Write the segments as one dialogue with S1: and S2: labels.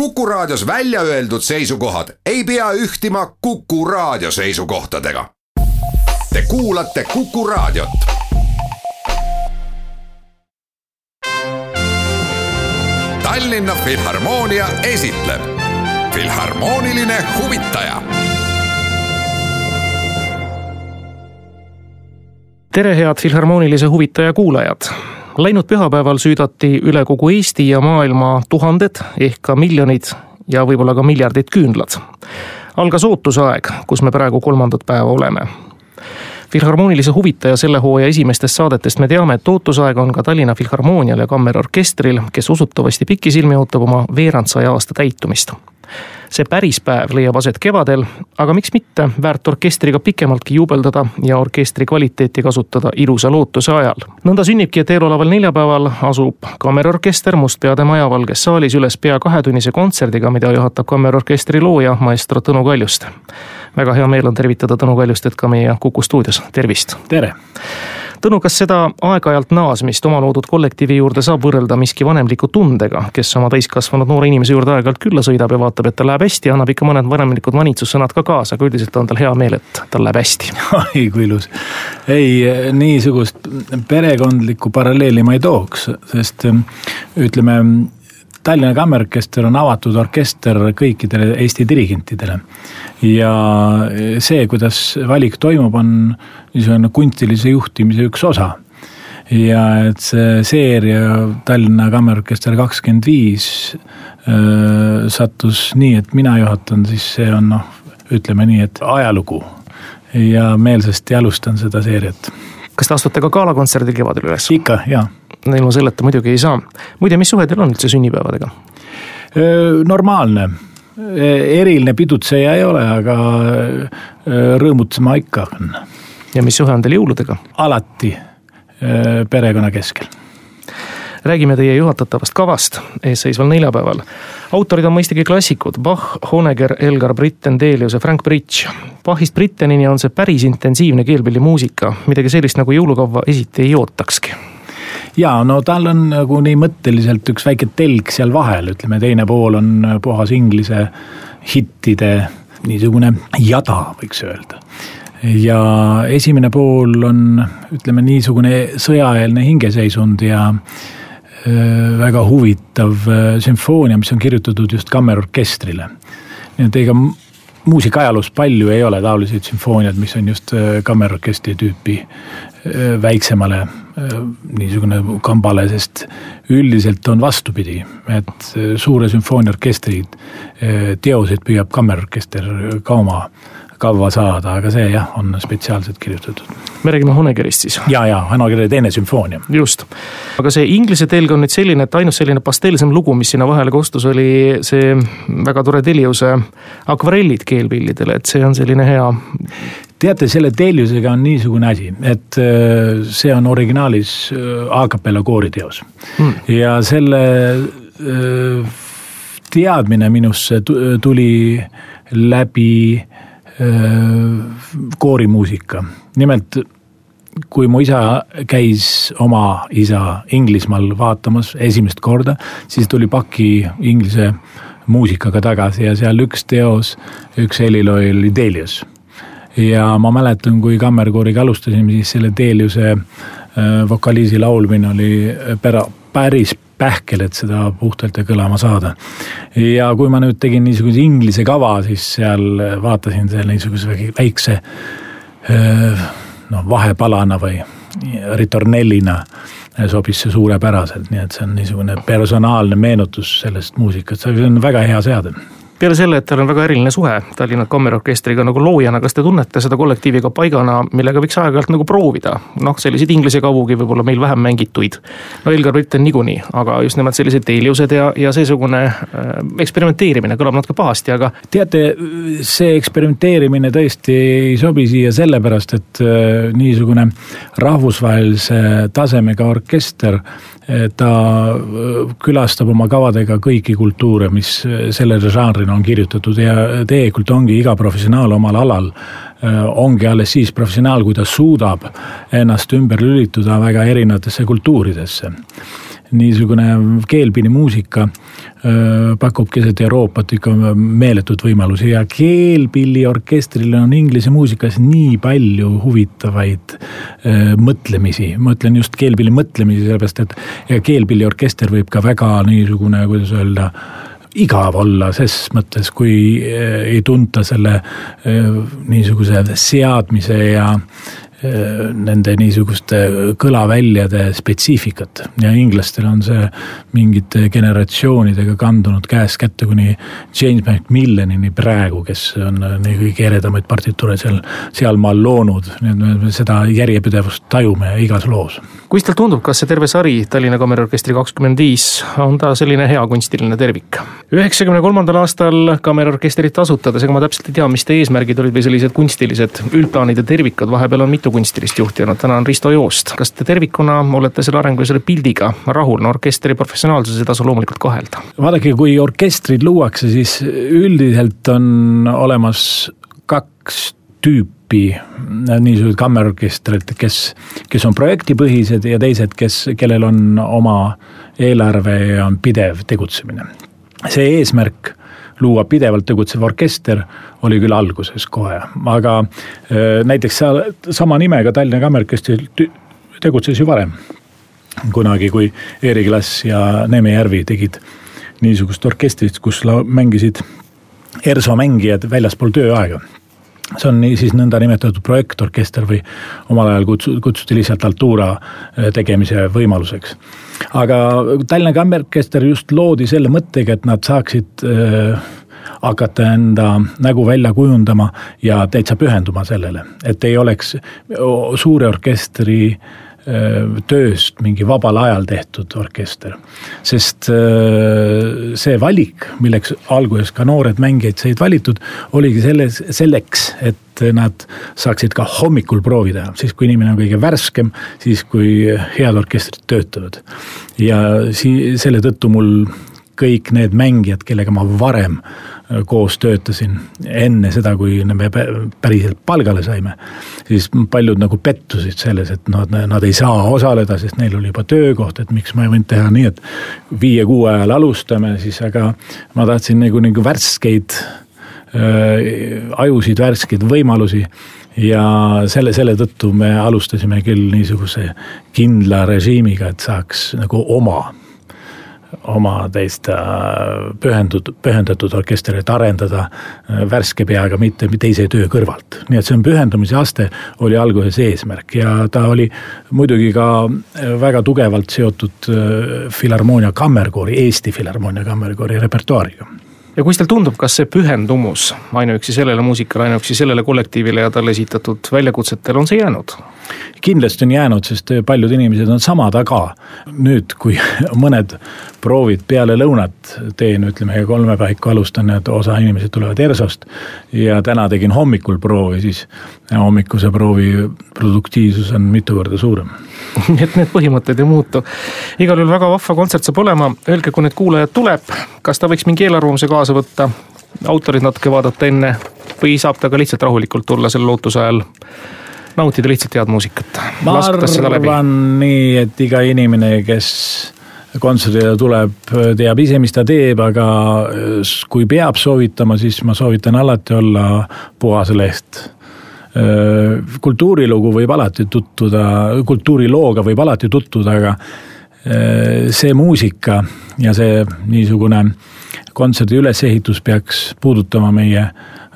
S1: Kuku Raadios välja öeldud seisukohad ei pea ühtima Kuku Raadio seisukohtadega. Te kuulate Kuku Raadiot. Tallinna Filharmoonia esitleb Filharmooniline huvitaja
S2: tere, head Filharmoonilise huvitaja kuulajad Läinud pühapäeval süüdati üle kogu Eesti ja maailma tuhanded ehk ka miljonid ja võib-olla ka miljardid küünlad. algas ootusaeg, kus me praegu kolmandat päeva oleme. Filharmoonilise huvitaja selle hooaja esimestest saadetest me teame, et ootusaeg on ka Tallinna Filharmoonial ja Kammerorkestril, kes usutavasti pikisilmi ootab oma veerandsaja aasta täitumist see päris päev leiab aset kevadel, aga miks mitte väärt orkestriga pikemaltki juubeldada ja orkestri kvaliteeti kasutada ilusa lootuse ajal. nõnda sünnibki, et eeloleval neljapäeval asub kammerorkester Mustpeade Maja Valges saalis üles pea kahetunnise kontserdiga, mida juhatab kammerorkestri looja maestro Tõnu Kaljuste. väga hea meel on tervitada Tõnu Kaljustet ka meie Kuku stuudios, tervist!
S3: tere!
S2: Tõnu, kas seda aeg-ajalt naasmist oma loodud kollektiivi juurde saab võrrelda miski vanemliku tundega, kes oma täiskasvanud noore inimese juurde aeg-ajalt külla sõidab ja vaatab, et tal läheb hästi annab ikka mõned vanemlikud manitsussõnad ka kaasa, aga üldiselt on tal hea meel, et tal läheb hästi.
S3: oi kui ilus. ei, niisugust perekondlikku paralleeli ma ei tooks, sest ütleme Tallinna Kammerorkester on avatud orkester kõikidele Eesti dirigentidele. ja see, kuidas valik toimub, on niisugune kunstilise juhtimise üks osa. ja et see seeria Tallinna Kammerorkester kakskümmend viis sattus nii, et mina juhatan, siis see on noh, ütleme nii, et ajalugu. ja meelsasti alustan seda seeriat.
S2: Kas te astute ka galakontserdil kevadel üles?
S3: ikka, jaa
S2: ilma selleta muidugi ei saa. muide, mis suhe teil on üldse sünnipäevadega?
S3: normaalne, eriline pidutseja ei ole, aga rõõmutsema ikka on.
S2: ja mis suhe on teil jõuludega?
S3: alati perekonna keskel
S2: räägime teie juhatatavast kavast eesseisval neljapäeval. autorid on mõistagi klassikud Bach, Honegger, Elgar Britten, Delius ja Frank Bridge. Bachist Brittenini on see päris intensiivne keelpillimuusika, midagi sellist nagu jõulukavva esiti ei ootakski
S3: ja no tal on nagu nii mõtteliselt üks väike telg seal vahel, ütleme teine pool on puhas inglise hittide niisugune jada, võiks öelda. ja esimene pool on, ütleme niisugune sõjaeelne hingeseisund ja väga huvitav sümfoonia, mis on kirjutatud just kammerorkestrile. nii et ega muusikaajaloos palju ei ole taoliseid sümfooniaid, mis on just kammerorkestri tüüpi väiksemale niisugune kambale, sest üldiselt on vastupidi, et suure sümfooniaorkestri teoseid püüab kammerorkester ka oma kavva saada, aga see jah, on spetsiaalselt kirjutatud.
S2: me räägime Honeggerist siis.
S3: ja, ja Honeggeri teine sümfoonia.
S2: just, aga see inglise telg on nüüd selline, et ainus selline pasteelsem lugu, mis sinna vahele kostus, oli see väga tore Teliuse akvarellid keelpillidele, et see on selline hea.
S3: teate, selle Teliusega on niisugune asi, et äh, see on originaalis äh, a capella kooriteos hmm. ja selle äh, teadmine minusse tuli läbi koorimuusika. nimelt kui mu isa käis oma isa Inglismaal vaatamas esimest korda, siis tuli paki inglise muusikaga tagasi ja seal üks teos, üks helilooja oli Delius. ja ma mäletan, kui kammerkooriga alustasime, siis selle Deliuse vokaliisi laulmine oli pära, päris pähkel, et seda puhtalt ja kõlama saada. ja kui ma nüüd tegin niisuguse inglise kava, siis seal vaatasin seal niisuguse väikse noh, vahepalana või ritornellina sobis see suurepäraselt, nii et see on niisugune personaalne meenutus sellest muusikast, see on väga hea seade
S2: peale selle, et tal on väga eriline suhe Tallinna Kammerorkestriga nagu loojana, kas te tunnete seda kollektiivi ka paigana, millega võiks aeg-ajalt nagu proovida? noh, selliseid inglise kavugi võib-olla meil vähem mängituid. no Elgar Britten niikuinii, aga just nimelt sellised Deliused ja, ja seesugune äh, eksperimenteerimine kõlab natuke pahasti, aga.
S3: teate, see eksperimenteerimine tõesti ei sobi siia sellepärast, et äh, niisugune rahvusvahelise tasemega orkester ta äh, külastab oma kavadega kõiki kultuure, mis äh, sellele žanrina on kirjutatud. Ja tegelikult ongi iga professionaal omal alal äh, ongi alles siis professionaal, kui ta suudab ennast ümber lülituda väga erinevatesse kultuuridesse niisugune keelpillimuusika pakub keset Euroopat ikka meeletut võimalusi ja keelpilliorkestril on inglise muusikas nii palju huvitavaid mõtlemisi. ma ütlen just keelpilli mõtlemisi, sellepärast et keelpilliorkester võib ka väga niisugune, kuidas öelda igav olla ses mõttes, kui ei tunta selle niisuguse seadmise ja nende niisuguste kõlaväljade spetsiifikat ja inglastel on see mingite generatsioonidega kandunud käest kätte kuni James Macmillanini praegu, kes on äh, nii kõige eredamaid partituure seal, sealmaal loonud, nii et me seda järjepidevust tajume igas loos.
S2: kuidas teile tundub, kas see terve sari Tallinna Kammerorkestri kakskümmend viis on ta selline hea kunstiline tervik? Üheksakümne kolmandal aastal kammerorkestrit asutades, ega ma täpselt ei tea, mis teie eesmärgid olid või sellised kunstilised üldplaanid ja tervikad, vahepeal on mitu kunstilist juhtinud, täna on Risto Joost. kas te tervikuna olete selle arengu ja selle pildiga rahul, no orkestri professionaalsuses ei tasu loomulikult kahelda?
S3: vaadake, kui orkestrid luuakse, siis üldiselt on olemas kaks tüüpi niisuguseid kammerorkestreid, kes, kes on projektipõhised ja teised, kes, kellel on oma eelarve ja on pidev tegutsemine. See eesmärk luua pidevalt tegutsev orkester oli küll alguses kohe, aga näiteks seal sama nimega Tallinna Kammerorkester tegutses ju varem. kunagi, kui Eeri Klass ja Neeme Järvi tegid niisugust orkestrit, kus mängisid ERSO mängijad väljaspool tööaega see on siis nõndanimetatud projektorkester või omal ajal kutsu-, kutsuti lihtsalt altuura äh, tegemise võimaluseks. aga Tallinna Kammerorkester just loodi selle mõttega, et nad saaksid äh, hakata enda nägu välja kujundama ja täitsa pühenduma sellele, et ei oleks suure orkestri äh, tööst mingi vabal ajal tehtud orkester. sest äh, see valik, milleks alguses ka noored mängijad said valitud, oligi selles, selleks, et nad saaksid ka hommikul proovi teha, siis kui inimene on kõige värskem, siis kui head orkestrid töötavad. ja sii-, selle tõttu mul kõik need mängijad, kellega ma varem äh, koos töötasin, enne seda, kui me päriselt palgale saime, siis paljud nagu pettusid selles, et nad, nad ei saa osaleda, sest neil oli juba töökoht, et miks ma ei võinud teha nii, et viie-kuue ajal alustame siis, aga ma tahtsin nagu, nagu värskeid äh, ajusid, värskeid võimalusi ja selle, selle tõttu me alustasime küll niisuguse kindla režiimiga, et saaks nagu oma oma teist äh, pühendatud, pühendatud orkesterit arendada äh, värske peaga, mitte teise töö kõrvalt. nii et see on pühendumise aste, oli alguses eesmärk ja ta oli muidugi ka äh, väga tugevalt seotud Filharmoonia Kammerkoori, Eesti Filharmoonia Kammerkoori repertuaariga
S2: ja kuidas teile tundub, kas see pühendumus ainuüksi sellele muusikale, ainuüksi sellele kollektiivile ja talle esitatud väljakutsetele on see jäänud?
S3: kindlasti on jäänud, sest paljud inimesed on samad, aga nüüd, kui mõned proovid peale lõunat teen, ütleme kolme paiku alustan, et osa inimesi tulevad ERSO-st. ja täna tegin hommikul proovi, siis hommikuse proovi produktiivsus on mitu korda suurem
S2: nii et need põhimõtted ei muutu. igal juhul väga vahva kontsert saab olema, öelge, kui need kuulajad tuleb, kas ta võiks mingi eelarvamuse kaasa võtta, autorid natuke vaadata enne või saab ta ka lihtsalt rahulikult tulla selle lootuse ajal nautida lihtsalt head muusikat.
S3: ma arvan nii, et iga inimene, kes kontserdile tuleb, teab ise, mis ta teeb, aga kui peab soovitama, siis ma soovitan alati olla puhas leht kultuurilugu võib alati tutvuda, kultuurilooga võib alati tutvuda, aga see muusika ja see niisugune kontserdi ülesehitus peaks puudutama meie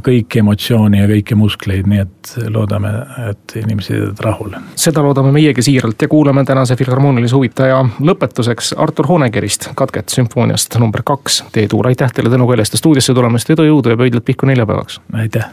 S3: kõiki emotsioone ja kõiki muskleid, nii et loodame, et inimesed jäävad rahule.
S2: seda loodame meiegi siiralt ja kuulame tänase Filharmoonilise huvitaja lõpetuseks Artur Hoonegerist katket sümfooniast number kaks, Teetuur, aitäh teile Tõnu Kaljeste stuudiosse tulemast, edu, jõudu ja pöidlad pihku neljapäevaks!
S3: aitäh!